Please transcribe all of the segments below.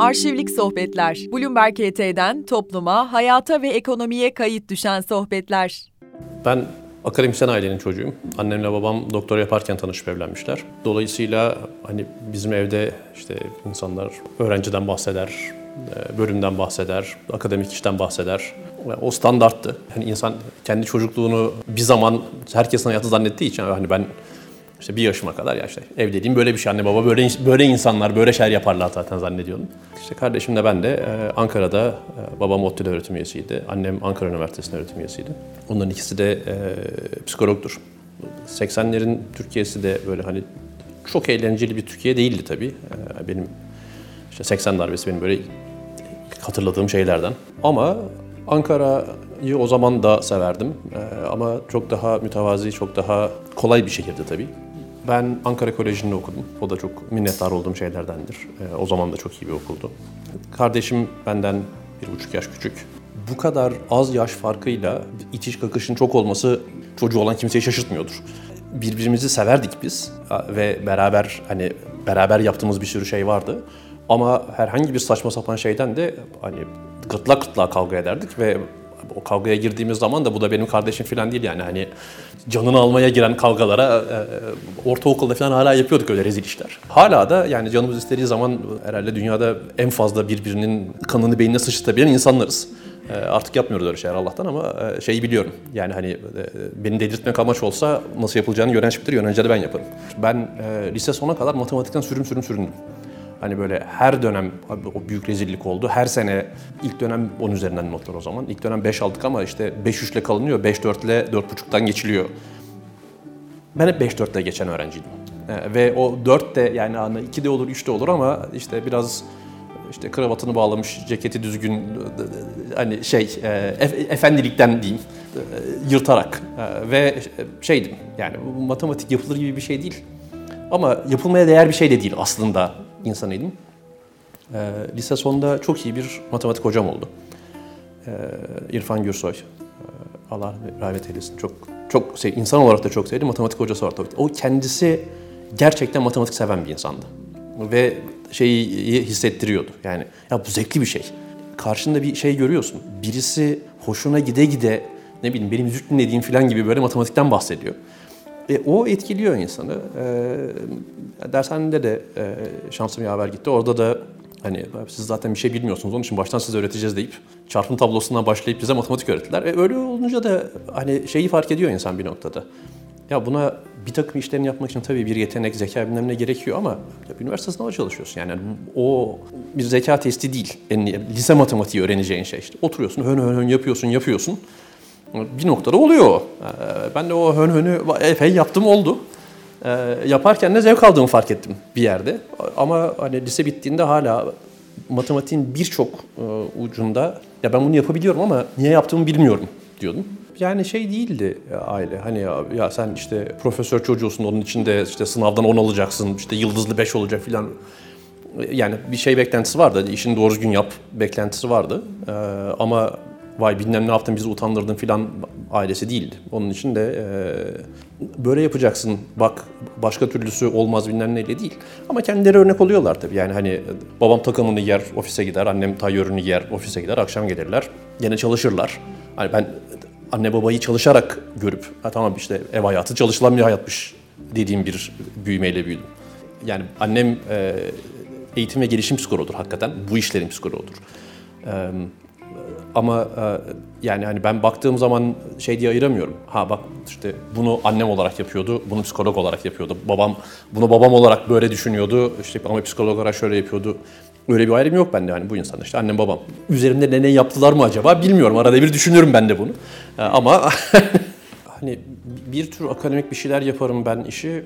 Arşivlik Sohbetler. Bloomberg ET'den topluma, hayata ve ekonomiye kayıt düşen sohbetler. Ben akademisyen ailenin çocuğuyum. Annemle babam doktor yaparken tanışıp evlenmişler. Dolayısıyla hani bizim evde işte insanlar öğrenciden bahseder, e, bölümden bahseder, akademik işten bahseder. O standarttı. Hani insan kendi çocukluğunu bir zaman herkesin hayatı zannettiği için hani ben işte bir yaşıma kadar ya işte evliliğim böyle bir şey anne baba böyle böyle insanlar böyle şeyler yaparlar zaten zannediyordum. İşte kardeşim de ben de e, Ankara'da e, babam ODTÜ'de öğretim üyesiydi. Annem Ankara Üniversitesi'nde öğretim üyesiydi. Onların ikisi de e, psikologdur. 80'lerin Türkiye'si de böyle hani çok eğlenceli bir Türkiye değildi tabii. E, benim işte 80 darbesi benim böyle hatırladığım şeylerden. Ama Ankara'yı o zaman da severdim. E, ama çok daha mütevazi, çok daha kolay bir şehirdi tabii. Ben Ankara Koleji'nde okudum. O da çok minnettar olduğum şeylerdendir. E, o zaman da çok iyi bir okuldu. Kardeşim benden bir buçuk yaş küçük. Bu kadar az yaş farkıyla itiş kakışın çok olması çocuğu olan kimseyi şaşırtmıyordur. Birbirimizi severdik biz ve beraber hani beraber yaptığımız bir sürü şey vardı. Ama herhangi bir saçma sapan şeyden de hani gırtlak gırtlağa kavga ederdik ve o kavgaya girdiğimiz zaman da bu da benim kardeşim falan değil yani hani canını almaya giren kavgalara e, e, ortaokulda falan hala yapıyorduk öyle rezil işler. Hala da yani canımız istediği zaman herhalde dünyada en fazla birbirinin kanını beynine sıçratabilen insanlarız. E, artık yapmıyoruz öyle şeyler Allah'tan ama şeyi biliyorum. Yani hani beni delirtmek amaç olsa nasıl yapılacağını yönenç bilir, yönence de ben yaparım. Ben lise sona kadar matematikten sürüm sürüm süründüm. Hani böyle her dönem o büyük rezillik oldu. Her sene ilk dönem 10 üzerinden notlar o zaman. İlk dönem 5 aldık ama işte 5-3 ile kalınıyor, 5-4 ile 4,5'tan geçiliyor. Ben hep 5-4 ile geçen öğrenciydim. Ee, ve o 4 de yani 2 de olur, 3 de olur ama işte biraz işte kravatını bağlamış, ceketi düzgün hani şey e, efendilikten diyeyim e, yırtarak e, ve şeydim yani matematik yapılır gibi bir şey değil. Ama yapılmaya değer bir şey de değil aslında insanıydım. E, lise sonunda çok iyi bir matematik hocam oldu. E, İrfan Gürsoy. E, Allah rahmet eylesin. Çok çok şey, insan olarak da çok sevdi, matematik hocası olarak. O kendisi gerçekten matematik seven bir insandı. Ve şeyi hissettiriyordu. Yani ya bu zevkli bir şey. Karşında bir şey görüyorsun. Birisi hoşuna gide gide ne bileyim benim müzik dinlediğim falan gibi böyle matematikten bahsediyor. E, o etkiliyor insanı. E, dershanede de e, şansım yaver gitti. Orada da hani siz zaten bir şey bilmiyorsunuz onun için baştan size öğreteceğiz deyip çarpım tablosundan başlayıp bize matematik öğrettiler. E, öyle olunca da hani şeyi fark ediyor insan bir noktada. Ya buna bir takım işlerini yapmak için tabii bir yetenek, zeka bilmem ne gerekiyor ama ya, üniversite sınavı çalışıyorsun. Yani o bir zeka testi değil. Yani, lise matematiği öğreneceğin şey işte. Oturuyorsun, hön hön hön yapıyorsun, yapıyorsun. Bir noktada oluyor. Ee, ben de o hön hönü epey yaptım oldu. Ee, yaparken de zevk aldığımı fark ettim bir yerde. Ama hani lise bittiğinde hala matematiğin birçok e, ucunda ya ben bunu yapabiliyorum ama niye yaptığımı bilmiyorum diyordum. Yani şey değildi aile. Hani ya, ya sen işte profesör çocuğusun onun için de işte sınavdan 10 alacaksın, işte yıldızlı 5 olacak filan. Yani bir şey beklentisi vardı. İşini doğru düzgün yap beklentisi vardı. Ee, ama vay bilmem ne yaptın bizi utandırdın filan ailesi değildi. Onun için de e, böyle yapacaksın bak başka türlüsü olmaz bilmem neyle değil. Ama kendileri örnek oluyorlar tabii. Yani hani babam takımını yer ofise gider, annem tayyörünü yer ofise gider, akşam gelirler. Gene çalışırlar. Hani ben anne babayı çalışarak görüp ha tamam işte ev hayatı çalışılan bir hayatmış dediğim bir büyümeyle büyüdüm. Yani annem e, eğitim ve gelişim psikoloğudur hakikaten. Bu işlerin psikoloğudur. E, ama e, yani hani ben baktığım zaman şey diye ayıramıyorum. Ha bak işte bunu annem olarak yapıyordu, bunu psikolog olarak yapıyordu. Babam bunu babam olarak böyle düşünüyordu. İşte ama psikolog olarak şöyle yapıyordu. Öyle bir ayrım yok bende hani bu insan işte annem babam. Üzerimde ne ne yaptılar mı acaba bilmiyorum. Arada bir düşünürüm ben de bunu. E, ama hani bir tür akademik bir şeyler yaparım ben işi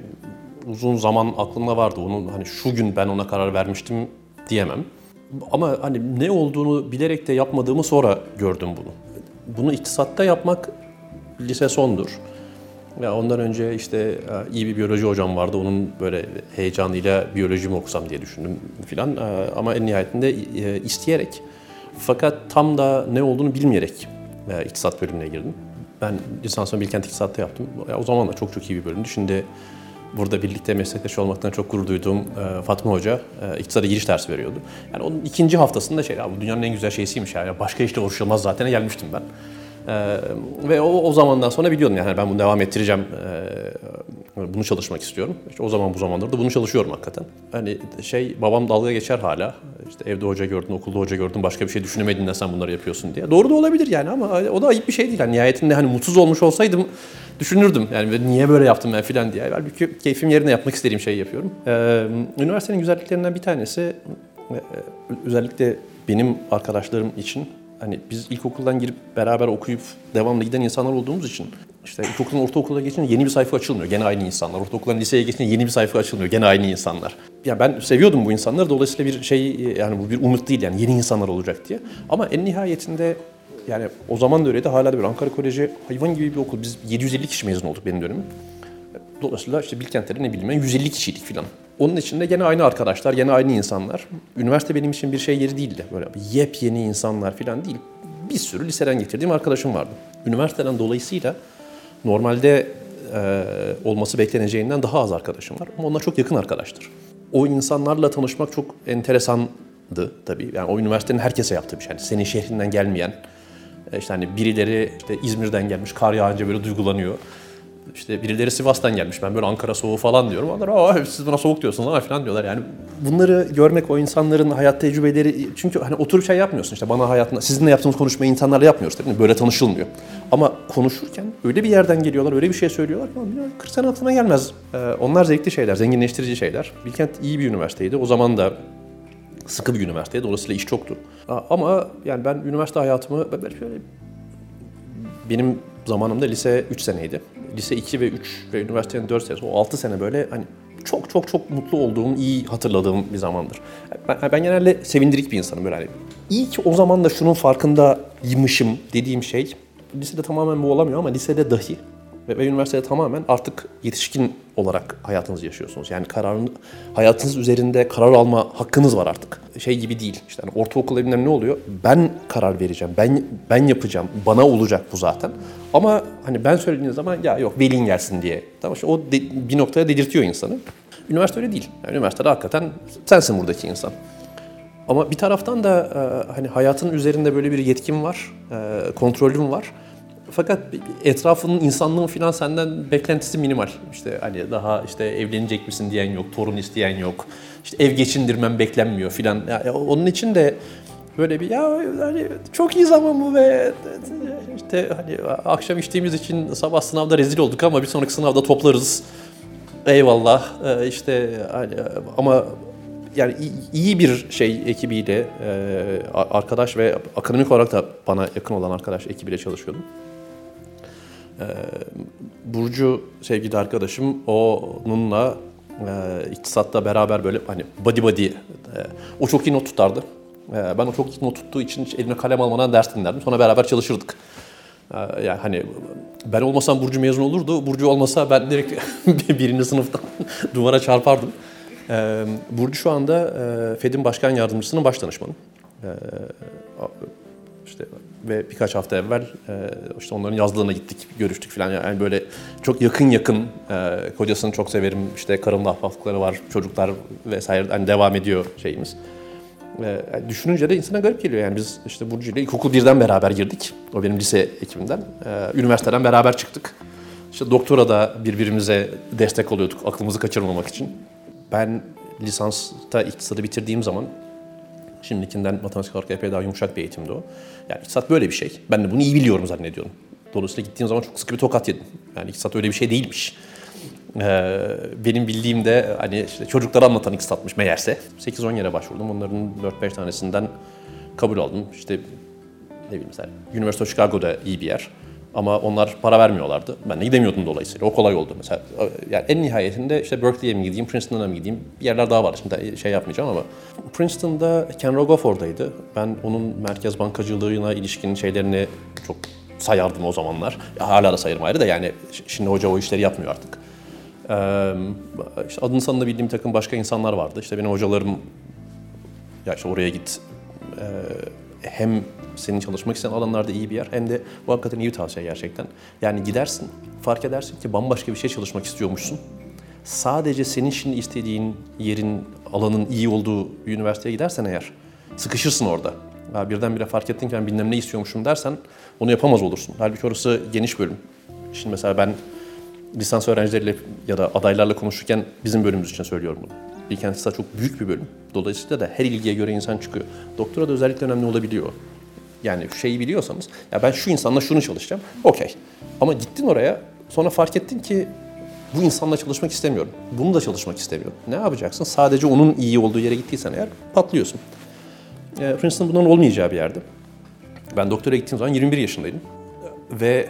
uzun zaman aklımda vardı. Onun hani şu gün ben ona karar vermiştim diyemem. Ama hani ne olduğunu bilerek de yapmadığımı sonra gördüm bunu. Bunu iktisatta yapmak lise sondur. Ya ondan önce işte e, iyi bir biyoloji hocam vardı. Onun böyle heyecanıyla biyoloji mi okusam diye düşündüm filan. E, ama en nihayetinde e, isteyerek. Fakat tam da ne olduğunu bilmeyerek iktisat bölümüne girdim. Ben lisansımı Bilkent İktisat'ta yaptım. O zaman da çok çok iyi bir bölümdü. Şimdi burada birlikte meslektaş olmaktan çok gurur duyduğum e, Fatma Hoca e, iktisada giriş dersi veriyordu. Yani onun ikinci haftasında şey, bu dünyanın en güzel şeysiymiş ya, başka işte uğraşılmaz zaten gelmiştim ben. Ee, ve o, o zamandan sonra biliyordum yani ben bunu devam ettireceğim, bunu çalışmak istiyorum. İşte o zaman bu zamanlarda da bunu çalışıyorum hakikaten. Hani şey babam dalga geçer hala. İşte evde hoca gördün, okulda hoca gördün, başka bir şey düşünemedin de sen bunları yapıyorsun diye. Doğru da olabilir yani ama o da ayıp bir şey değil. Yani nihayetinde hani mutsuz olmuş olsaydım düşünürdüm. Yani niye böyle yaptım ben filan diye. Halbuki keyfim yerine yapmak istediğim şeyi yapıyorum. Ee, üniversitenin güzelliklerinden bir tanesi e, özellikle benim arkadaşlarım için hani biz ilkokuldan girip beraber okuyup devamlı giden insanlar olduğumuz için işte ilkokulun ortaokula geçince yeni bir sayfa açılmıyor. Gene aynı insanlar. Ortaokuldan liseye geçince yeni bir sayfa açılmıyor. Gene aynı insanlar. Ya ben seviyordum bu insanları. Dolayısıyla bir şey yani bu bir umut değil yani yeni insanlar olacak diye. Ama en nihayetinde yani o zaman da öyleydi. Hala da bir Ankara Koleji hayvan gibi bir okul. Biz 750 kişi mezun olduk benim dönemim. Dolayısıyla işte Bilkent'te ne bileyim 150 kişiydik filan. Onun içinde gene aynı arkadaşlar, gene aynı insanlar. Üniversite benim için bir şey yeri değildi. Böyle yepyeni insanlar filan değil. Bir sürü liseden getirdiğim arkadaşım vardı. Üniversiteden dolayısıyla normalde e, olması bekleneceğinden daha az arkadaşım var. Ama onlar çok yakın arkadaştır. O insanlarla tanışmak çok enteresandı tabii. Yani o üniversitenin herkese yaptığı bir şey. Yani senin şehrinden gelmeyen, işte hani birileri işte İzmir'den gelmiş, kar yağınca böyle duygulanıyor. İşte birileri Sivas'tan gelmiş. Ben böyle Ankara soğuğu falan diyorum. Onlar Aa, siz buna soğuk diyorsunuz ama falan diyorlar. Yani bunları görmek o insanların hayat tecrübeleri çünkü hani oturup şey yapmıyorsun işte bana hayatında sizinle yaptığımız konuşmayı insanlarla yapmıyoruz tabii böyle tanışılmıyor. Ama konuşurken öyle bir yerden geliyorlar, öyle bir şey söylüyorlar ki 40 sene aklına gelmez. Ee, onlar zevkli şeyler, zenginleştirici şeyler. Bilkent iyi bir üniversiteydi. O zaman da sıkı bir üniversiteydi. Dolayısıyla iş çoktu. Ama yani ben üniversite hayatımı ben şöyle benim zamanımda lise 3 seneydi. Lise 2 ve 3 ve üniversitenin 4 senesi, o 6 sene böyle hani çok çok çok mutlu olduğum, iyi hatırladığım bir zamandır. Ben, ben genelde sevindirik bir insanım böyle hani. İyi ki o zaman da şunun farkındaymışım dediğim şey, lisede tamamen bu olamıyor ama lisede dahi ve, ve üniversitede tamamen artık yetişkin olarak hayatınızı yaşıyorsunuz. Yani kararın hayatınız üzerinde karar alma hakkınız var artık. Şey gibi değil. İşte hani ortaokul evinden ne oluyor? Ben karar vereceğim. Ben ben yapacağım. Bana olacak bu zaten. Ama hani ben söylediğim zaman ya yok velin gelsin diye. Tamam işte o de, bir noktaya dedirtiyor insanı. Üniversite öyle değil. Yani üniversitede hakikaten sensin buradaki insan. Ama bir taraftan da e, hani hayatın üzerinde böyle bir yetkin var, e, kontrolüm var. Fakat etrafının insanlığın filan senden beklentisi minimal. İşte hani daha işte evlenecek misin diyen yok, torun isteyen yok. İşte ev geçindirmem beklenmiyor filan. Yani onun için de böyle bir ya hani çok iyi zaman bu ve işte hani akşam içtiğimiz için sabah sınavda rezil olduk ama bir sonraki sınavda toplarız. Eyvallah ee, işte hani ama yani iyi bir şey ekibiyle arkadaş ve akademik olarak da bana yakın olan arkadaş ekibiyle çalışıyordum. Ee, Burcu sevgili arkadaşım onunla e, iktisatta beraber böyle hani body body e, o çok iyi not tutardı. E, ben o çok iyi not tuttuğu için hiç eline kalem almadan ders dinlerdim. Sonra beraber çalışırdık. E, yani hani ben olmasam Burcu mezun olurdu. Burcu olmasa ben direkt birinci sınıftan duvara çarpardım. Burcu şu anda FED'in başkan yardımcısının baş danışmanı. Ve birkaç hafta evvel e, işte onların yazlığına gittik, görüştük falan. Yani böyle çok yakın yakın e, kocasını çok severim. İşte karımla ahbaplıkları var, çocuklar vesaire hani devam ediyor şeyimiz. E, düşününce de insana garip geliyor. Yani biz işte Burcu ile ilkokul birden beraber girdik. O benim lise ekibimden. E, üniversiteden beraber çıktık. İşte doktora da birbirimize destek oluyorduk aklımızı kaçırmamak için. Ben lisansta iktisadı bitirdiğim zaman Şimdikinden matematik olarak epey daha yumuşak bir eğitimdi o. Yani iktisat böyle bir şey. Ben de bunu iyi biliyorum zannediyorum. Dolayısıyla gittiğim zaman çok sıkı bir tokat yedim. Yani iktisat öyle bir şey değilmiş. Ee, benim bildiğim de hani işte çocuklara anlatan iktisatmış meğerse. 8-10 yere başvurdum. Onların 4-5 tanesinden kabul aldım. İşte ne bileyim mesela University of Chicago'da iyi bir yer. Ama onlar para vermiyorlardı. Ben de gidemiyordum dolayısıyla. O kolay oldu mesela. Yani en nihayetinde işte Berkeley'e mi gideyim, Princeton'a mı gideyim? Bir yerler daha var. Şimdi şey yapmayacağım ama. Princeton'da Ken Rogoff oradaydı. Ben onun merkez bankacılığına ilişkin şeylerini çok sayardım o zamanlar. Hala da sayarım ayrı da yani şimdi hoca o işleri yapmıyor artık. Ee, işte adını sanını bildiğim takım başka insanlar vardı. İşte benim hocalarım ya işte oraya git. Ee, hem senin çalışmak isteyen alanlarda iyi bir yer hem de bu hakikaten iyi bir tavsiye gerçekten. Yani gidersin, fark edersin ki bambaşka bir şey çalışmak istiyormuşsun sadece senin şimdi istediğin yerin, alanın iyi olduğu bir üniversiteye gidersen eğer sıkışırsın orada. Ya birdenbire fark ettin ki ben bilmem ne istiyormuşum dersen onu yapamaz olursun. Halbuki orası geniş bölüm. Şimdi mesela ben lisans öğrencileriyle ya da adaylarla konuşurken bizim bölümümüz için söylüyorum bunu. Bilkent çok büyük bir bölüm. Dolayısıyla da her ilgiye göre insan çıkıyor. Doktora da özellikle önemli olabiliyor. Yani şeyi biliyorsanız, ya ben şu insanla şunu çalışacağım, okey. Ama gittin oraya, sonra fark ettin ki bu insanla çalışmak istemiyorum. Bunu da çalışmak istemiyorum. Ne yapacaksın? Sadece onun iyi olduğu yere gittiysen eğer patlıyorsun. E, Princeton bunun olmayacağı bir yerde. Ben doktora gittiğim zaman 21 yaşındaydım. Ve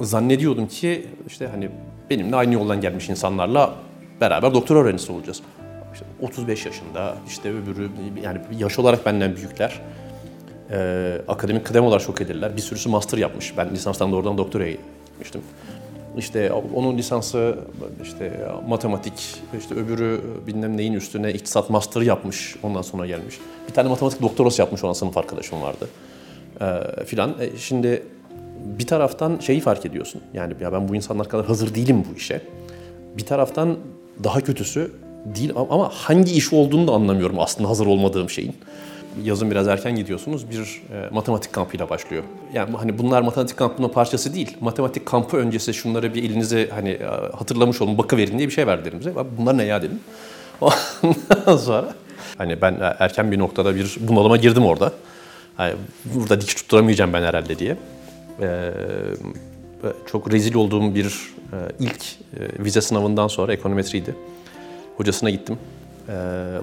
zannediyordum ki işte hani benimle aynı yoldan gelmiş insanlarla beraber doktora öğrencisi olacağız. İşte 35 yaşında, işte öbürü yani yaş olarak benden büyükler. Ee, akademik kıdem olarak çok edirler. Bir sürüsü master yapmış. Ben lisanstan doğrudan doktoraya gitmiştim. İşte onun lisansı işte matematik, işte öbürü bilmem neyin üstüne iktisat master yapmış. Ondan sonra gelmiş. Bir tane matematik doktorası yapmış olan sınıf arkadaşım vardı. Ee, filan. E, şimdi bir taraftan şeyi fark ediyorsun. Yani ya ben bu insanlar kadar hazır değilim bu işe. Bir taraftan daha kötüsü değil ama hangi iş olduğunu da anlamıyorum aslında hazır olmadığım şeyin. Yazın biraz erken gidiyorsunuz. Bir e, matematik kampıyla başlıyor. Yani hani bunlar matematik kampının parçası değil. Matematik kampı öncesi şunları bir elinize hani e, hatırlamış olun, bakıverin diye bir şey verdiler bize. Bunlar ne ya dedim. Ondan sonra hani ben erken bir noktada bir bunalıma girdim orada. Yani burada dikiş tutturamayacağım ben herhalde diye. Ee, çok rezil olduğum bir e, ilk e, vize sınavından sonra ekonometriydi. Hocasına gittim. E,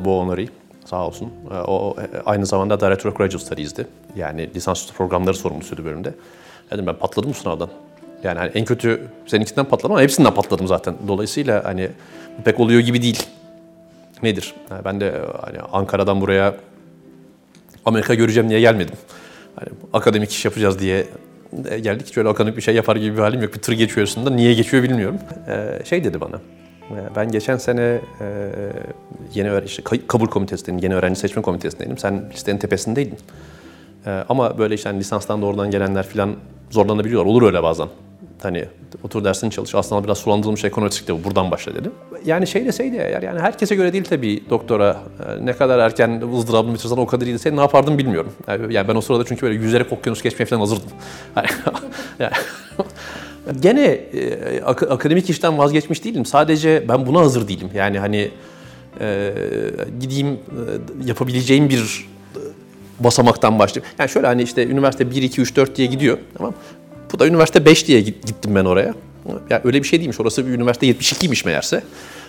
Bo Onori sağ olsun. E, o e, aynı zamanda Director of Graduate Studies'di. Yani lisansüstü programları sorumlusuydu bölümde. Dedim ben patladım sınavdan. Yani hani en kötü seninkinden patladım ama hepsinden patladım zaten. Dolayısıyla hani pek oluyor gibi değil. Nedir? Yani ben de hani Ankara'dan buraya Amerika göreceğim diye gelmedim. Hani akademik iş yapacağız diye geldik. Şöyle akademik bir şey yapar gibi bir halim yok. Bir tır geçiyor üstünde. Niye geçiyor bilmiyorum. Ee, şey dedi bana. Ben geçen sene e, yeni işte kabul komitesindeydim, yeni öğrenci seçme komitesindeydim. Sen listenin tepesindeydin. E, ama böyle işte hani lisanstan doğrudan gelenler falan zorlanabiliyor. Olur öyle bazen. Hani otur dersini çalış. Aslında biraz sulandırılmış ekonometrik de bu. Buradan başla dedim. Yani şey deseydi eğer yani herkese göre değil tabii doktora. E, ne kadar erken ızdırabını bitirsen o kadar iyi deseydi ne yapardım bilmiyorum. Yani ben o sırada çünkü böyle yüzerek okyanus geçmeye falan hazırdım. Gene e, ak- akademik işten vazgeçmiş değilim. Sadece ben buna hazır değilim. Yani hani e, gideyim e, yapabileceğim bir basamaktan başlayayım. Yani şöyle hani işte üniversite 1, 2, 3, 4 diye gidiyor. Tamam Bu da üniversite 5 diye gittim ben oraya. Yani öyle bir şey değilmiş. Orası bir üniversite 72'ymiş meğerse.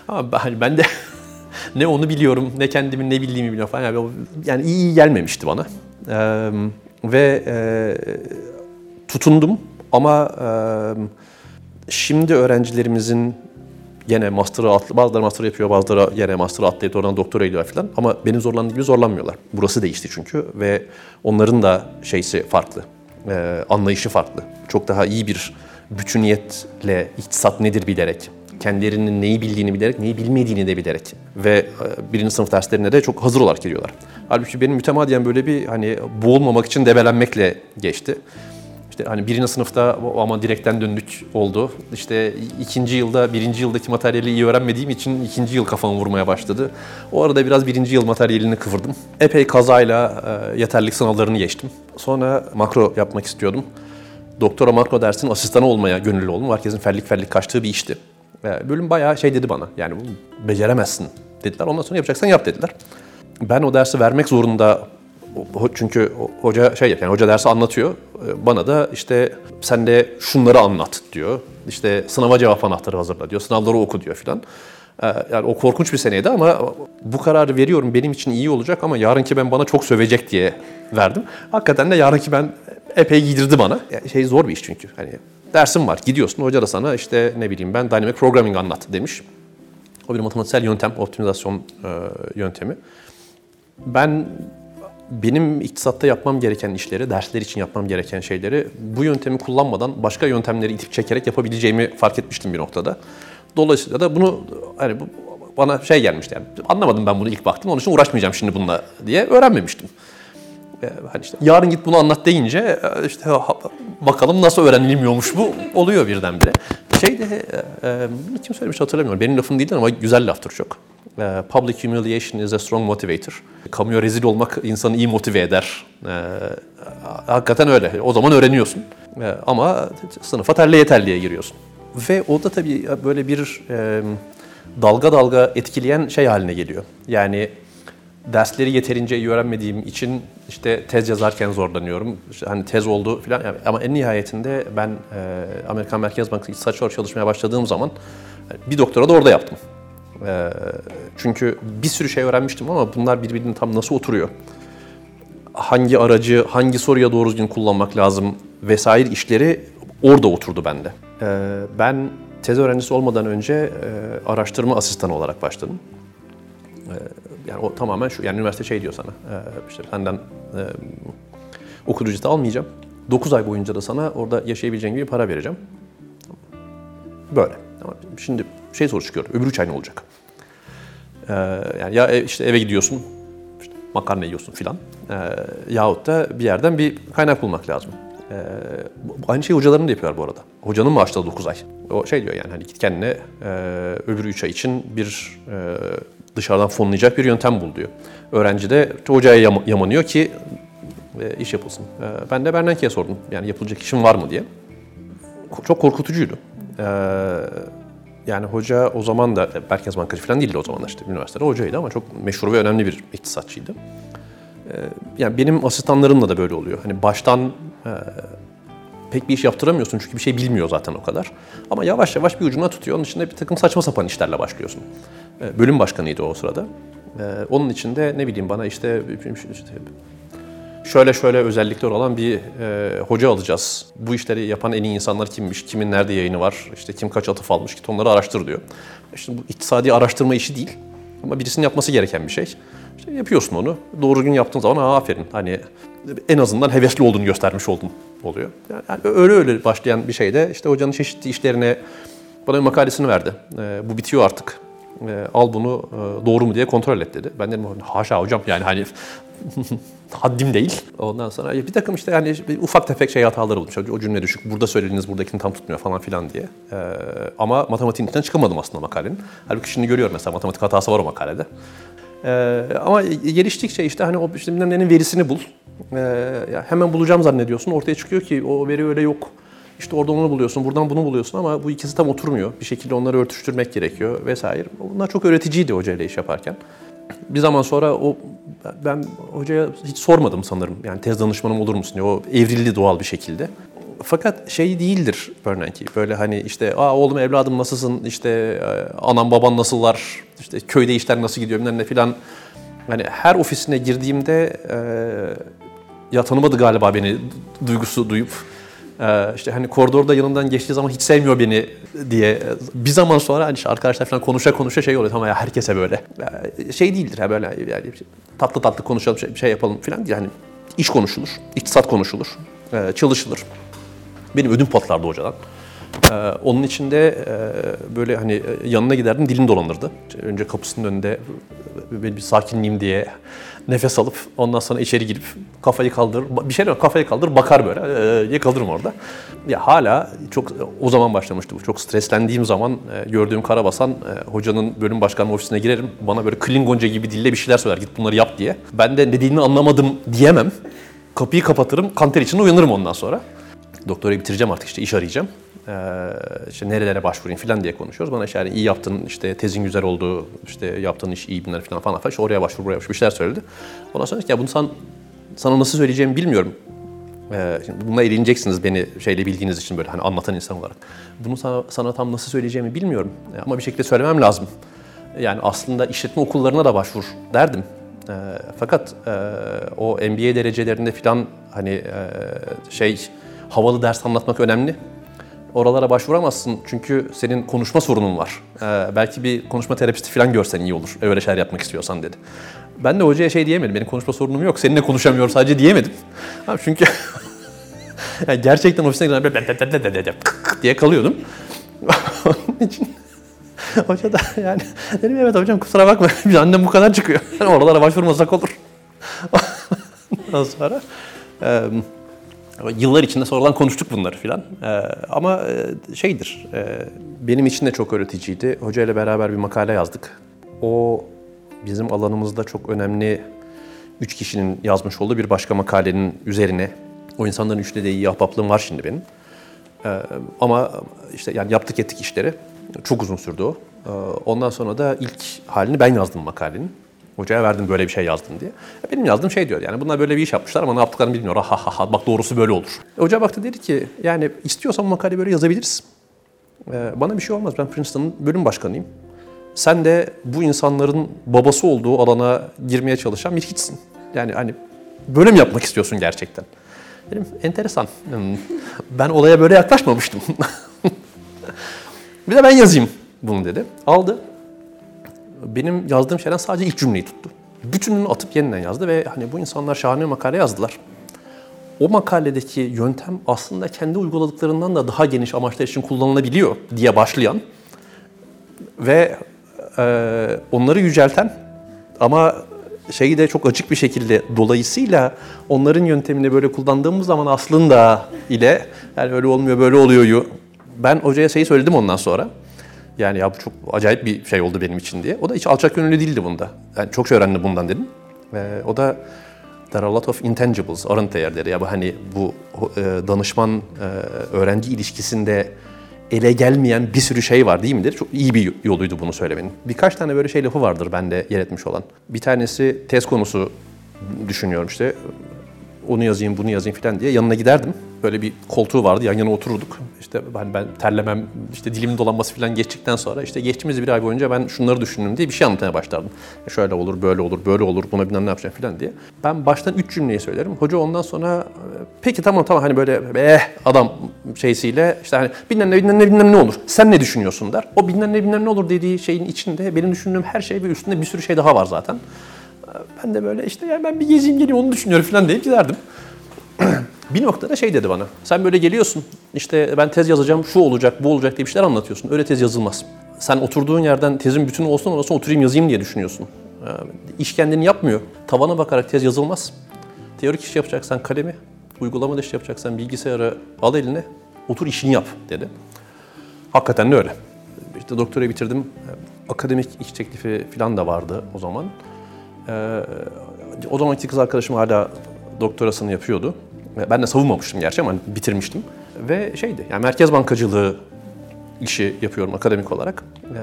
Ama hani ben de ne onu biliyorum, ne kendimi ne bildiğimi biliyorum falan. Yani, yani iyi, iyi gelmemişti bana. Ee, ve e, tutundum ama e, şimdi öğrencilerimizin yine master'ı bazıları master yapıyor, bazıları yine master'ı atlayıp oradan doktora ediyor falan. Ama benim zorlandığım gibi zorlanmıyorlar. Burası değişti çünkü ve onların da şeysi farklı, e, anlayışı farklı. Çok daha iyi bir bütüniyetle iktisat nedir bilerek, kendilerinin neyi bildiğini bilerek, neyi bilmediğini de bilerek ve birinci sınıf derslerine de çok hazır olarak geliyorlar. Halbuki benim mütemadiyen böyle bir hani boğulmamak için debelenmekle geçti. İşte hani birinci sınıfta ama direkten döndük oldu. İşte ikinci yılda birinci yıldaki materyali iyi öğrenmediğim için ikinci yıl kafamı vurmaya başladı. O arada biraz birinci yıl materyalini kıvırdım. Epey kazayla e, yeterlik sınavlarını geçtim. Sonra makro yapmak istiyordum. Doktora makro dersin asistanı olmaya gönüllü oldum. Herkesin fellik fellik kaçtığı bir işti. E, bölüm bayağı şey dedi bana. Yani beceremezsin dediler. Ondan sonra yapacaksan yap dediler. Ben o dersi vermek zorunda çünkü hoca şey yani hoca dersi anlatıyor. Ee, bana da işte sen de şunları anlat diyor. İşte sınava cevap anahtarı hazırla diyor. Sınavları oku diyor filan. Ee, yani o korkunç bir seneydi ama bu kararı veriyorum benim için iyi olacak ama yarınki ben bana çok sövecek diye verdim. Hakikaten de yarınki ben epey giydirdi bana. Yani şey zor bir iş çünkü. Hani dersin var gidiyorsun hoca da sana işte ne bileyim ben dynamic programming anlat demiş. O bir matematiksel yöntem, optimizasyon e, yöntemi. Ben benim iktisatta yapmam gereken işleri, dersler için yapmam gereken şeyleri bu yöntemi kullanmadan başka yöntemleri itip çekerek yapabileceğimi fark etmiştim bir noktada. Dolayısıyla da bunu hani bu, bana şey gelmişti yani anlamadım ben bunu ilk baktım onun için uğraşmayacağım şimdi bununla diye öğrenmemiştim. Ee, hani işte yarın git bunu anlat deyince e, işte bakalım nasıl öğrenilmiyormuş bu oluyor birdenbire. Şey de e, e, kim söylemiş hatırlamıyorum. Benim lafım değildi ama güzel laftır çok. E, public humiliation is a strong motivator. Kamuya rezil olmak insanı iyi motive eder. E, hakikaten öyle. O zaman öğreniyorsun. E, ama sınıfa terliye terliye giriyorsun. Ve o da tabii böyle bir e, dalga dalga etkileyen şey haline geliyor. Yani dersleri yeterince iyi öğrenmediğim için işte tez yazarken zorlanıyorum. İşte hani tez oldu falan ama en nihayetinde ben e, Amerikan Merkez Bankası İktisatçı olarak çalışmaya başladığım zaman e, bir doktora da orada yaptım. E, çünkü bir sürü şey öğrenmiştim ama bunlar birbirine tam nasıl oturuyor? Hangi aracı, hangi soruya doğru düzgün kullanmak lazım vesaire işleri orada oturdu bende. E, ben tez öğrencisi olmadan önce e, araştırma asistanı olarak başladım. E, yani o tamamen şu, yani üniversite şey diyor sana, e, işte senden e, okul ücreti almayacağım. 9 ay boyunca da sana orada yaşayabileceğin gibi para vereceğim. Böyle. Ama şimdi şey soru çıkıyor, öbür 3 ay ne olacak? E, yani ya işte eve gidiyorsun, işte makarna yiyorsun filan. E, yahut da bir yerden bir kaynak bulmak lazım. E, aynı şeyi hocaların da yapıyor bu arada. Hocanın maaşları 9 ay. O şey diyor yani hani git kendine e, öbür 3 ay için bir e, dışarıdan fonlayacak bir yöntem bul diyor. Öğrenci de hocaya yam yamanıyor ki e, iş yapılsın. E, ben de Bernanke'ye sordum yani yapılacak işim var mı diye. Çok korkutucuydu. E, yani hoca o zaman da Merkez Bankacı falan değildi o zaman işte üniversitede hocaydı ama çok meşhur ve önemli bir iktisatçıydı. E, yani benim asistanlarımla da böyle oluyor. Hani baştan e, pek bir iş yaptıramıyorsun çünkü bir şey bilmiyor zaten o kadar. Ama yavaş yavaş bir ucuna tutuyor. Onun içinde bir takım saçma sapan işlerle başlıyorsun. E, bölüm başkanıydı o sırada. E, onun içinde ne bileyim bana işte şöyle şöyle özellikler olan bir e, hoca alacağız. Bu işleri yapan en iyi insanlar kimmiş, kimin nerede yayını var, işte kim kaç atıf almış, git onları araştır diyor. İşte bu iktisadi araştırma işi değil ama birisinin yapması gereken bir şey. İşte yapıyorsun onu. Doğru gün yaptığın zaman ha, aferin. Hani en azından hevesli olduğunu göstermiş oldun oluyor. Yani öyle öyle başlayan bir şeyde işte hocanın çeşitli işlerine bana bir makalesini verdi. E, bu bitiyor artık. E, al bunu e, doğru mu diye kontrol et dedi. Ben dedim haşa hocam yani hani haddim değil. Ondan sonra bir takım işte yani ufak tefek şey hataları olmuş. O cümle düşük. Burada söylediğiniz buradakini tam tutmuyor falan filan diye. Ee, ama matematiğin içinden çıkamadım aslında makalenin. Halbuki şimdi görüyorum mesela matematik hatası var o makalede. Ee, ama geliştikçe işte hani o işte verisini bul. Ee, hemen bulacağım zannediyorsun. Ortaya çıkıyor ki o veri öyle yok. İşte oradan onu buluyorsun, buradan bunu buluyorsun ama bu ikisi tam oturmuyor. Bir şekilde onları örtüştürmek gerekiyor vesaire. Bunlar çok öğreticiydi hocayla iş yaparken. Bir zaman sonra o ben hocaya hiç sormadım sanırım. Yani tez danışmanım olur musun diye. O evrildi doğal bir şekilde. Fakat şey değildir Bernanke. Böyle hani işte Aa, oğlum evladım nasılsın işte e, anam baban nasıllar işte köyde işler nasıl gidiyor bilmem ne filan. Hani her ofisine girdiğimde e, ya tanımadı galiba beni duygusu duyup işte hani koridorda yanından geçtiği zaman hiç sevmiyor beni diye bir zaman sonra hani işte arkadaşlar falan konuşa konuşa şey oluyor tamam ya herkese böyle şey değildir ha böyle yani tatlı tatlı konuşalım şey, şey yapalım falan diye hani iş konuşulur, iktisat konuşulur, e, çalışılır. Benim ödüm patlardı hocadan. Ee, onun içinde e, böyle hani e, yanına giderdim dilim dolanırdı. Önce kapısının önünde bir sakinliğim diye nefes alıp ondan sonra içeri girip kafayı kaldır, bir şey yok kafayı kaldır bakar böyle e, yakalırım orada. Ya hala çok o zaman başlamıştı bu. Çok streslendiğim zaman e, gördüğüm Karabasan e, hocanın bölüm başkanı ofisine girerim. Bana böyle Klingonca gibi dille bir şeyler söyler git bunları yap diye. Ben de dediğini anlamadım diyemem. Kapıyı kapatırım, kanter içinde uyanırım ondan sonra. Doktorayı bitireceğim artık işte iş arayacağım. Ee, işte nerelere başvurayım falan diye konuşuyoruz. Bana işte yani iyi yaptın, işte tezin güzel oldu, işte yaptığın iş iyi bunlar falan falan. İşte oraya başvur, buraya başvur bir şeyler söyledi. Ondan sonra ya bunu san, sana nasıl söyleyeceğimi bilmiyorum. Ee, şimdi bununla eğleneceksiniz beni şeyle bildiğiniz için böyle hani anlatan insan olarak. Bunu sana, sana tam nasıl söyleyeceğimi bilmiyorum. Ama bir şekilde söylemem lazım. Yani aslında işletme okullarına da başvur derdim. E, fakat e, o MBA derecelerinde falan hani e, şey havalı ders anlatmak önemli. Oralara başvuramazsın çünkü senin konuşma sorunun var. Ee, belki bir konuşma terapisti falan görsen iyi olur. Öyle şeyler yapmak istiyorsan dedi. Ben de hocaya şey diyemedim. Benim konuşma sorunum yok. Seninle konuşamıyorum sadece diyemedim. çünkü yani gerçekten ofisine giderken diye kalıyordum. Onun için hoca da yani dedim evet hocam kusura bakma. Bir annem bu kadar çıkıyor. Yani oralara başvurmasak olur. Ondan sonra Yıllar içinde sonradan konuştuk bunları filan. Ee, ama e, şeydir, e, benim için de çok öğreticiydi. Hoca ile beraber bir makale yazdık. O bizim alanımızda çok önemli üç kişinin yazmış olduğu bir başka makalenin üzerine. O insanların üçte de iyi ahbaplığım var şimdi benim. Ee, ama işte yani yaptık ettik işleri. Çok uzun sürdü o. Ee, ondan sonra da ilk halini ben yazdım makalenin. Hocaya verdim böyle bir şey yazdım diye. Benim yazdığım şey diyor yani bunlar böyle bir iş yapmışlar ama ne yaptıklarını bilmiyor. Ha ha ha bak doğrusu böyle olur. E, hoca baktı dedi ki yani istiyorsan bu makale böyle yazabiliriz. Ee, bana bir şey olmaz ben Princeton'ın bölüm başkanıyım. Sen de bu insanların babası olduğu alana girmeye çalışan bir hiçsin. Yani hani böyle mi yapmak istiyorsun gerçekten? Dedim enteresan. Hmm, ben olaya böyle yaklaşmamıştım. bir de ben yazayım bunu dedi. Aldı. Benim yazdığım şeyden sadece ilk cümleyi tuttu. Bütününü atıp yeniden yazdı ve hani bu insanlar şahane makale yazdılar. O makaledeki yöntem aslında kendi uyguladıklarından da daha geniş amaçlar için kullanılabiliyor diye başlayan ve e, onları yücelten ama şeyi de çok açık bir şekilde dolayısıyla onların yöntemini böyle kullandığımız zaman aslında ile yani öyle olmuyor böyle oluyor. Ben hocaya şeyi söyledim ondan sonra. Yani ya bu çok acayip bir şey oldu benim için diye. O da hiç alçak gönüllü değildi bunda. Yani çok şey öğrendim bundan dedim. Ee, o da there are a lot of intangibles, aren't there dedi. Ya bu hani bu e, danışman e, öğrenci ilişkisinde ele gelmeyen bir sürü şey var değil midir? Çok iyi bir yoluydu bunu söylemenin. Birkaç tane böyle şey lafı vardır bende yer etmiş olan. Bir tanesi tez konusu düşünüyorum işte. Onu yazayım, bunu yazayım falan diye yanına giderdim. Böyle bir koltuğu vardı, yan yana otururduk. İşte ben, ben terlemem, işte dilimin dolanması falan geçtikten sonra işte geçtiğimiz bir ay boyunca ben şunları düşündüm diye bir şey anlatmaya başlardım. E şöyle olur, böyle olur, böyle olur, buna bilmem ne yapacağım falan diye. Ben baştan üç cümleyi söylerim. Hoca ondan sonra peki tamam tamam hani böyle eh adam şeysiyle işte hani bilmem ne bilmem ne bilmem ne olur. Sen ne düşünüyorsun der. O bilmem ne bilmem ne olur dediği şeyin içinde benim düşündüğüm her şey ve üstünde bir sürü şey daha var zaten. Ben de böyle işte yani ben bir gezeyim geleyim onu düşünüyorum falan deyip giderdim. bir noktada şey dedi bana. Sen böyle geliyorsun işte ben tez yazacağım şu olacak bu olacak diye bir şeyler anlatıyorsun. Öyle tez yazılmaz. Sen oturduğun yerden tezin bütün olsun orası oturayım yazayım diye düşünüyorsun. İş kendini yapmıyor. Tavana bakarak tez yazılmaz. Teorik iş yapacaksan kalemi, uygulama iş yapacaksan bilgisayarı al eline, otur işini yap dedi. Hakikaten de öyle. İşte doktora bitirdim. Akademik iş teklifi falan da vardı o zaman. Ee, o zamanki kız arkadaşım hala doktorasını yapıyordu. Ben de savunmamıştım gerçi ama bitirmiştim. Ve şeydi, yani merkez bankacılığı işi yapıyorum akademik olarak. Ee,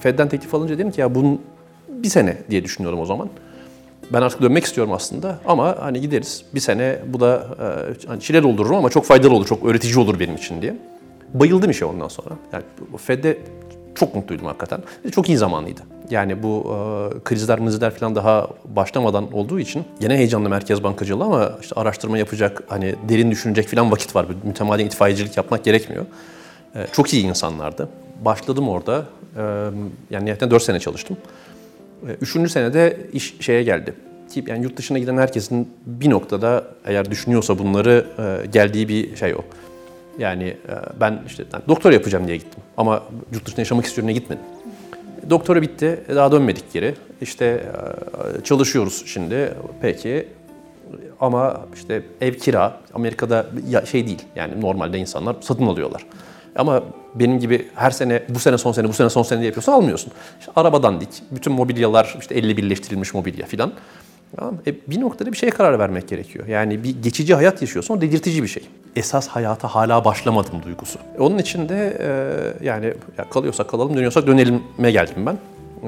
Fed'den teklif alınca dedim ki ya bunun bir sene diye düşünüyorum o zaman. Ben artık dönmek istiyorum aslında ama hani gideriz bir sene bu da e, hani çile doldururum ama çok faydalı olur, çok öğretici olur benim için diye. Bayıldım işe ondan sonra. Yani Fed'de çok mutluydum hakikaten. Çok iyi zamanlıydı. Yani bu e, krizler mızılar falan daha başlamadan olduğu için yine heyecanlı merkez bankacılığı ama işte araştırma yapacak, hani derin düşünecek falan vakit var. Mütemadi itfaiyecilik yapmak gerekmiyor. E, çok iyi insanlardı. Başladım orada. E, yani nihayetten 4 sene çalıştım. E, üçüncü senede iş şeye geldi. Yani yurt dışına giden herkesin bir noktada eğer düşünüyorsa bunları e, geldiği bir şey o. Yani e, ben işte yani doktor yapacağım diye gittim. Ama yurt dışında yaşamak istiyorum diye gitmedim. Doktora bitti, daha dönmedik geri. İşte e, çalışıyoruz şimdi, peki. Ama işte ev kira, Amerika'da şey değil. Yani normalde insanlar satın alıyorlar. Ama benim gibi her sene, bu sene son sene, bu sene son sene diye yapıyorsan almıyorsun. İşte arabadan dik, bütün mobilyalar işte 50 birleştirilmiş mobilya filan. Tamam. E, bir noktada bir şeye karar vermek gerekiyor. Yani bir geçici hayat yaşıyorsun, o dedirtici bir şey. Esas hayata hala başlamadım duygusu. E, onun için de e, yani ya kalıyorsak kalalım, dönüyorsak dönelime geldim ben.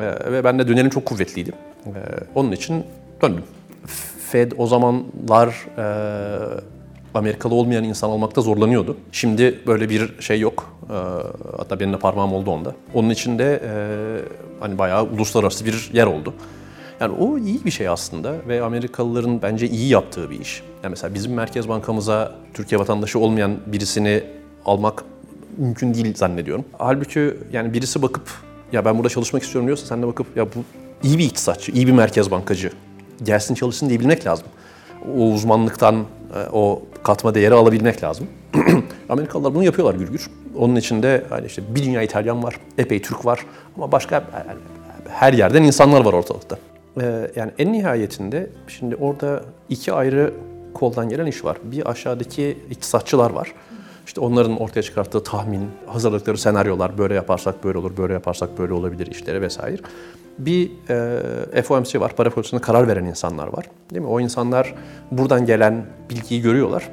E, ve ben de dönelim çok kuvvetliydim. E, onun için döndüm. Fed o zamanlar e, Amerikalı olmayan insan almakta zorlanıyordu. Şimdi böyle bir şey yok. E, hatta benim de parmağım oldu onda. Onun için de e, hani bayağı uluslararası bir yer oldu. Yani o iyi bir şey aslında ve Amerikalıların bence iyi yaptığı bir iş. Yani mesela bizim Merkez Bankamıza Türkiye vatandaşı olmayan birisini almak mümkün değil zannediyorum. Halbuki yani birisi bakıp ya ben burada çalışmak istiyorum diyorsa sen de bakıp ya bu iyi bir iktisatçı, iyi bir merkez bankacı. Gelsin çalışsın diye bilmek lazım. O uzmanlıktan e, o katma değeri alabilmek lazım. Amerikalılar bunu yapıyorlar gürgür. Onun içinde hani işte bir dünya İtalyan var, epey Türk var ama başka her yerden insanlar var ortalıkta. Ee, yani en nihayetinde şimdi orada iki ayrı koldan gelen iş var. Bir aşağıdaki iktisatçılar var. İşte onların ortaya çıkarttığı tahmin, hazırladıkları senaryolar böyle yaparsak böyle olur, böyle yaparsak böyle olabilir işleri vesaire. Bir e, FOMC var, para politikasına karar veren insanlar var. Değil mi? O insanlar buradan gelen bilgiyi görüyorlar.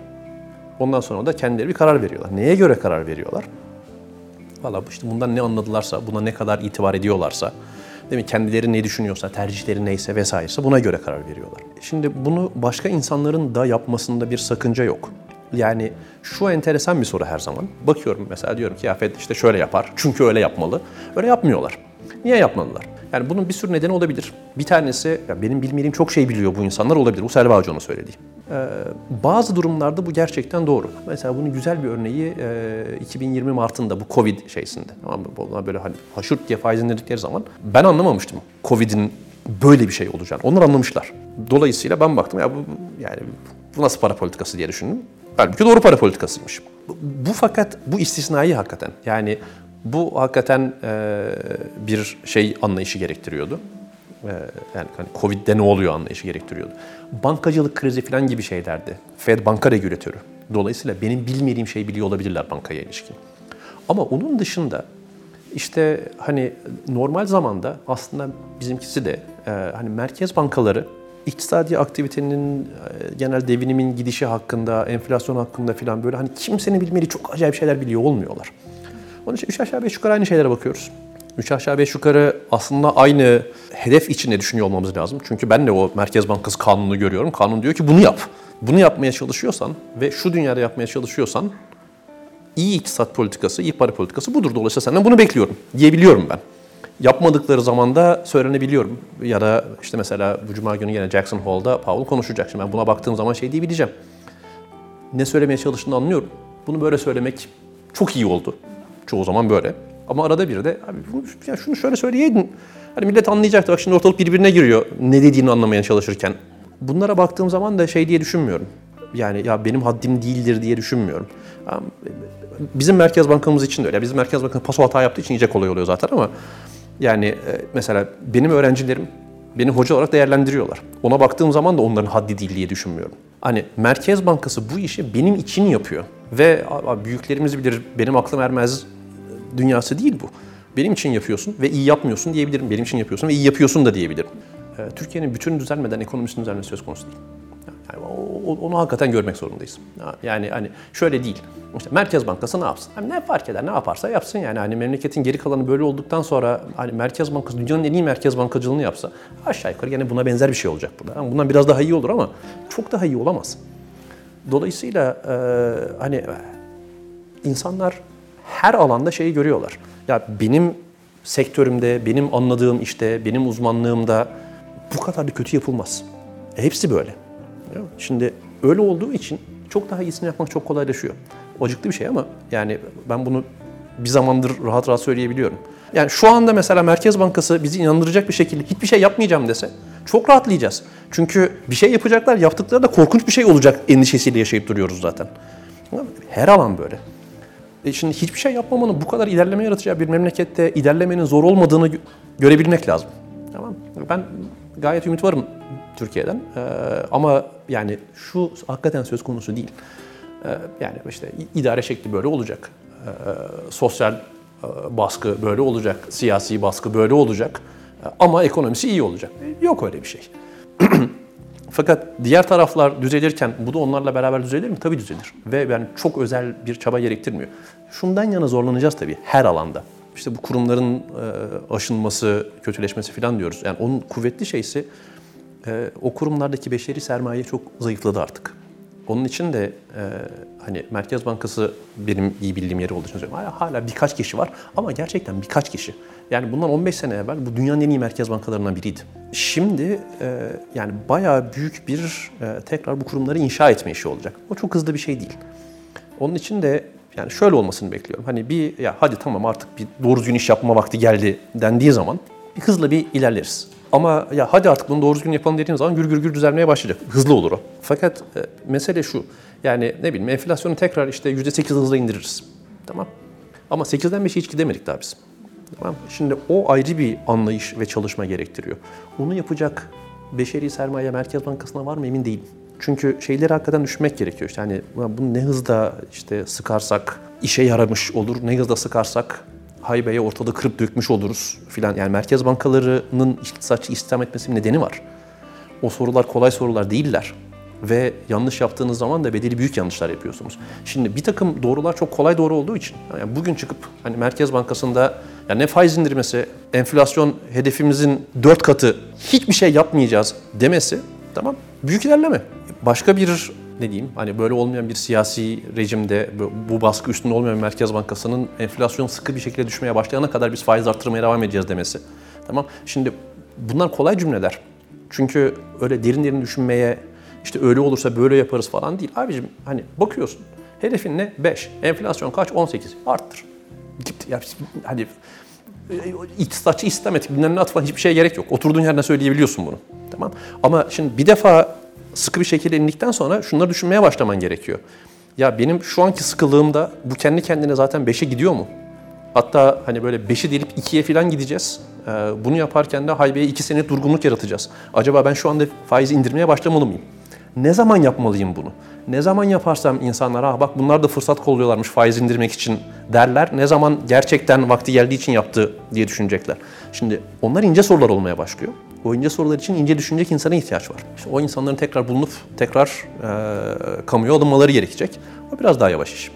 Ondan sonra da kendileri bir karar veriyorlar. Neye göre karar veriyorlar? Valla işte bundan ne anladılarsa, buna ne kadar itibar ediyorlarsa, değil mi? Kendileri ne düşünüyorsa, tercihleri neyse vesairese buna göre karar veriyorlar. Şimdi bunu başka insanların da yapmasında bir sakınca yok. Yani şu enteresan bir soru her zaman. Bakıyorum mesela diyorum ki ya işte şöyle yapar çünkü öyle yapmalı. Öyle yapmıyorlar. Niye yapmadılar? Yani bunun bir sürü nedeni olabilir. Bir tanesi, ya benim bilmediğim çok şey biliyor bu insanlar olabilir. Bu Selva Hoca'nın söylediği. Ee, bazı durumlarda bu gerçekten doğru. Mesela bunun güzel bir örneği e, 2020 Mart'ında bu Covid şeysinde. Tamam mı? Bunlar böyle hani haşırt diye faiz indirdikleri zaman ben anlamamıştım Covid'in böyle bir şey olacağını. Onlar anlamışlar. Dolayısıyla ben baktım ya bu yani bu nasıl para politikası diye düşündüm. Halbuki doğru para politikasıymış. Bu, bu fakat bu istisnai hakikaten. Yani bu hakikaten e, bir şey anlayışı gerektiriyordu. E, yani hani Covid'de ne oluyor anlayışı gerektiriyordu. Bankacılık krizi falan gibi şeylerdi. Fed banka regülatörü. Dolayısıyla benim bilmediğim şeyi biliyor olabilirler bankaya ilişkin. Ama onun dışında işte hani normal zamanda aslında bizimkisi de e, hani merkez bankaları iktisadi aktivitenin e, genel devinimin gidişi hakkında, enflasyon hakkında falan böyle hani kimsenin bilmediği çok acayip şeyler biliyor olmuyorlar. Onun için 3 aşağı 5 yukarı aynı şeylere bakıyoruz. 3 aşağı 5 yukarı aslında aynı hedef içinde düşünüyor olmamız lazım. Çünkü ben de o Merkez Bankası kanunu görüyorum. Kanun diyor ki bunu yap. Bunu yapmaya çalışıyorsan ve şu dünyada yapmaya çalışıyorsan iyi iktisat politikası, iyi para politikası budur. Dolayısıyla senden bunu bekliyorum diyebiliyorum ben. Yapmadıkları zaman da söylenebiliyorum. Ya da işte mesela bu cuma günü yine Jackson Hall'da Powell konuşacak. Şimdi ben buna baktığım zaman şey diyebileceğim. Ne söylemeye çalıştığını anlıyorum. Bunu böyle söylemek çok iyi oldu. Çoğu zaman böyle. Ama arada bir de abi ya şunu şöyle söyleyeydin. Hani millet anlayacaktı. Bak şimdi ortalık birbirine giriyor. Ne dediğini anlamaya çalışırken. Bunlara baktığım zaman da şey diye düşünmüyorum. Yani ya benim haddim değildir diye düşünmüyorum. Bizim Merkez Bankamız için de öyle. Bizim Merkez Bankamız paso hata yaptığı için iyice kolay oluyor zaten ama yani e, mesela benim öğrencilerim beni hoca olarak değerlendiriyorlar. Ona baktığım zaman da onların haddi değil diye düşünmüyorum. Hani Merkez Bankası bu işi benim için yapıyor. Ve büyüklerimiz bilir benim aklım ermez dünyası değil bu. Benim için yapıyorsun ve iyi yapmıyorsun diyebilirim. Benim için yapıyorsun ve iyi yapıyorsun da diyebilirim. E, Türkiye'nin bütün düzelmeden ekonomisinin düzelmesi söz konusu değil. Yani onu hakikaten görmek zorundayız. Yani hani şöyle değil. İşte Merkez Bankası ne yapsın? Hani ne fark eder? Ne yaparsa yapsın yani. Hani memleketin geri kalanı böyle olduktan sonra hani Merkez Bankası dünyanın en iyi merkez bankacılığını yapsa aşağı yukarı yine buna benzer bir şey olacak burada. Yani bundan biraz daha iyi olur ama çok daha iyi olamaz. Dolayısıyla e, hani insanlar her alanda şeyi görüyorlar. Ya benim sektörümde, benim anladığım işte, benim uzmanlığımda bu kadar da kötü yapılmaz. E, hepsi böyle. Şimdi öyle olduğu için çok daha iyisini yapmak çok kolaylaşıyor. Acıklı bir şey ama yani ben bunu bir zamandır rahat rahat söyleyebiliyorum. Yani şu anda mesela Merkez Bankası bizi inandıracak bir şekilde hiçbir şey yapmayacağım dese çok rahatlayacağız. Çünkü bir şey yapacaklar, yaptıkları da korkunç bir şey olacak endişesiyle yaşayıp duruyoruz zaten. Her alan böyle. E şimdi hiçbir şey yapmamanın bu kadar ilerleme yaratacağı bir memlekette ilerlemenin zor olmadığını görebilmek lazım. Tamam Ben gayet ümit varım Türkiye'den. Ee, ama yani şu hakikaten söz konusu değil. Ee, yani işte idare şekli böyle olacak. Ee, sosyal e, baskı böyle olacak. Siyasi baskı böyle olacak. Ee, ama ekonomisi iyi olacak. Yok öyle bir şey. Fakat diğer taraflar düzelirken bu da onlarla beraber düzelir mi? Tabii düzelir. Ve yani çok özel bir çaba gerektirmiyor. Şundan yana zorlanacağız tabii her alanda. İşte bu kurumların e, aşınması, kötüleşmesi falan diyoruz. Yani onun kuvvetli şeysi e, o kurumlardaki beşeri sermaye çok zayıfladı artık. Onun için de e, hani Merkez Bankası benim iyi bildiğim yeri olduğu için söylüyorum. Hala, hala birkaç kişi var ama gerçekten birkaç kişi. Yani bundan 15 sene evvel bu dünyanın en iyi merkez bankalarından biriydi. Şimdi e, yani bayağı büyük bir e, tekrar bu kurumları inşa etme işi olacak. O çok hızlı bir şey değil. Onun için de yani şöyle olmasını bekliyorum. Hani bir ya hadi tamam artık bir doğru düzgün iş yapma vakti geldi dendiği zaman bir hızla bir ilerleriz. Ama ya hadi artık bunu doğru düzgün yapalım dediğim zaman gür gür gür düzelmeye başlayacak. Hızlı olur o. Fakat e, mesele şu. Yani ne bileyim enflasyonu tekrar işte %8 hızla indiririz. Tamam. Ama 8'den 5'e hiç gidemedik daha biz. Tamam. Şimdi o ayrı bir anlayış ve çalışma gerektiriyor. Onu yapacak beşeri sermaye Merkez Bankası'na var mı emin değilim. Çünkü şeyleri hakikaten düşünmek gerekiyor. İşte hani bunu ne hızda işte sıkarsak işe yaramış olur, ne hızda sıkarsak haybeyi ortada kırıp dökmüş oluruz filan. Yani merkez bankalarının iktisatçı istihdam etmesi bir nedeni var. O sorular kolay sorular değiller. Ve yanlış yaptığınız zaman da bedeli büyük yanlışlar yapıyorsunuz. Şimdi bir takım doğrular çok kolay doğru olduğu için yani bugün çıkıp hani Merkez Bankası'nda yani ne faiz indirmesi, enflasyon hedefimizin dört katı hiçbir şey yapmayacağız demesi tamam büyük ilerleme. Başka bir ne diyeyim hani böyle olmayan bir siyasi rejimde bu baskı üstünde olmayan Merkez Bankası'nın enflasyon sıkı bir şekilde düşmeye başlayana kadar biz faiz arttırmaya devam edeceğiz demesi. Tamam. Şimdi bunlar kolay cümleler. Çünkü öyle derin derin düşünmeye işte öyle olursa böyle yaparız falan değil. Abicim hani bakıyorsun hedefin ne? 5. Enflasyon kaç? 18. Arttır. Gitti. Ya, hani iktisatçı İslam etik bilmem ne atfan hiçbir şeye gerek yok. Oturduğun yerden söyleyebiliyorsun bunu. Tamam. Ama şimdi bir defa sıkı bir şekilde indikten sonra şunları düşünmeye başlaman gerekiyor. Ya benim şu anki sıkılığımda bu kendi kendine zaten 5'e gidiyor mu? Hatta hani böyle 5'i delip 2'ye falan gideceğiz. Ee, bunu yaparken de haybeye 2 sene durgunluk yaratacağız. Acaba ben şu anda faizi indirmeye başlamalı mıyım? Ne zaman yapmalıyım bunu? Ne zaman yaparsam insanlara ah bak bunlar da fırsat kolluyorlarmış faiz indirmek için derler. Ne zaman gerçekten vakti geldiği için yaptı diye düşünecekler. Şimdi onlar ince sorular olmaya başlıyor. O ince sorular için ince düşünecek insana ihtiyaç var. İşte o insanların tekrar bulunup tekrar e, kamuya alınmaları gerekecek. O biraz daha yavaş iş.